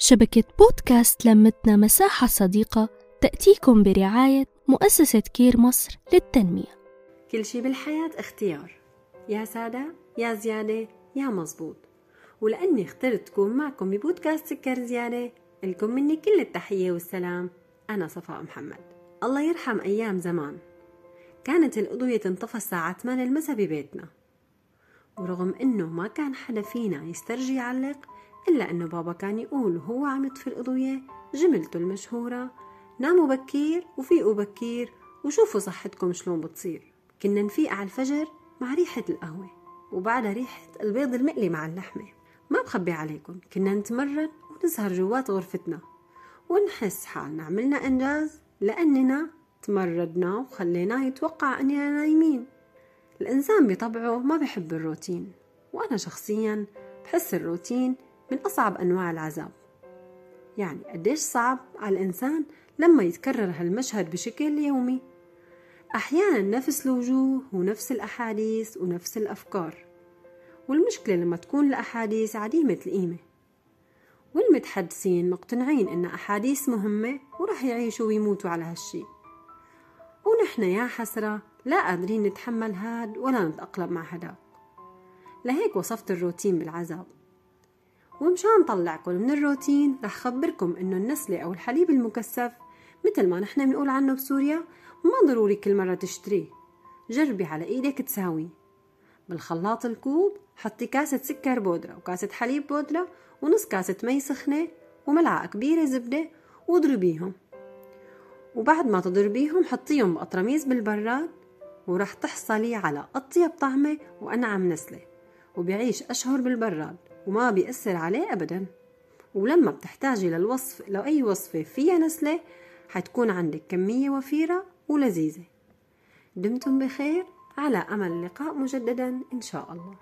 شبكة بودكاست لمتنا مساحة صديقة تأتيكم برعاية مؤسسة كير مصر للتنمية. كل شي بالحياة اختيار. يا سادة يا زيادة يا مزبوط. ولأني اخترت تكون معكم ببودكاست سكر زيادة لكم مني كل التحية والسلام. أنا صفاء محمد. الله يرحم أيام زمان. كانت الأضوية تنطفى الساعة 8 المساء ببيتنا. ورغم إنه ما كان حدا فينا يسترجي يعلق إلا إنه بابا كان يقول وهو عم يطفي الأضوية جملته المشهورة ناموا بكير وفيقوا بكير وشوفوا صحتكم شلون بتصير. كنا نفيق على الفجر مع ريحة القهوة وبعدها ريحة البيض المقلي مع اللحمة. ما بخبي عليكم كنا نتمرن ونسهر جوات غرفتنا ونحس حالنا. عملنا إنجاز لأننا تمردنا وخليناه يتوقع أننا نايمين. الإنسان بطبعه ما بحب الروتين وأنا شخصيا بحس الروتين من أصعب أنواع العذاب. يعني قديش صعب على الإنسان لما يتكرر هالمشهد بشكل يومي. أحيانا نفس الوجوه ونفس الأحاديث ونفس الأفكار. والمشكلة لما تكون الأحاديث عديمة القيمة. والمتحدثين مقتنعين إن أحاديث مهمة ورح يعيشوا ويموتوا على هالشي. ونحن يا حسرة لا قادرين نتحمل هاد ولا نتأقلم مع هداك. لهيك وصفت الروتين بالعذاب. ومشان طلعكم من الروتين رح خبركم إنه النسلة أو الحليب المكثف مثل ما نحن بنقول عنه بسوريا ما ضروري كل مرة تشتريه. جربي على إيدك تساويه بالخلاط الكوب حطي كاسة سكر بودرة وكاسة حليب بودرة ونص كاسة مي سخنة وملعقة كبيرة زبدة واضربيهم. وبعد ما تضربيهم حطيهم بقطرميز بالبراد ورح تحصلي على أطيب طعمة وأنعم نسلة وبيعيش أشهر بالبراد. وما بيأثر عليه أبدا. ولما بتحتاجي للوصف لأي وصفة فيها نسلة حتكون عندك كمية وفيرة ولذيذة. دمتم بخير على أمل اللقاء مجددا إن شاء الله.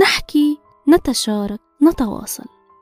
نحكي نتشارك نتواصل.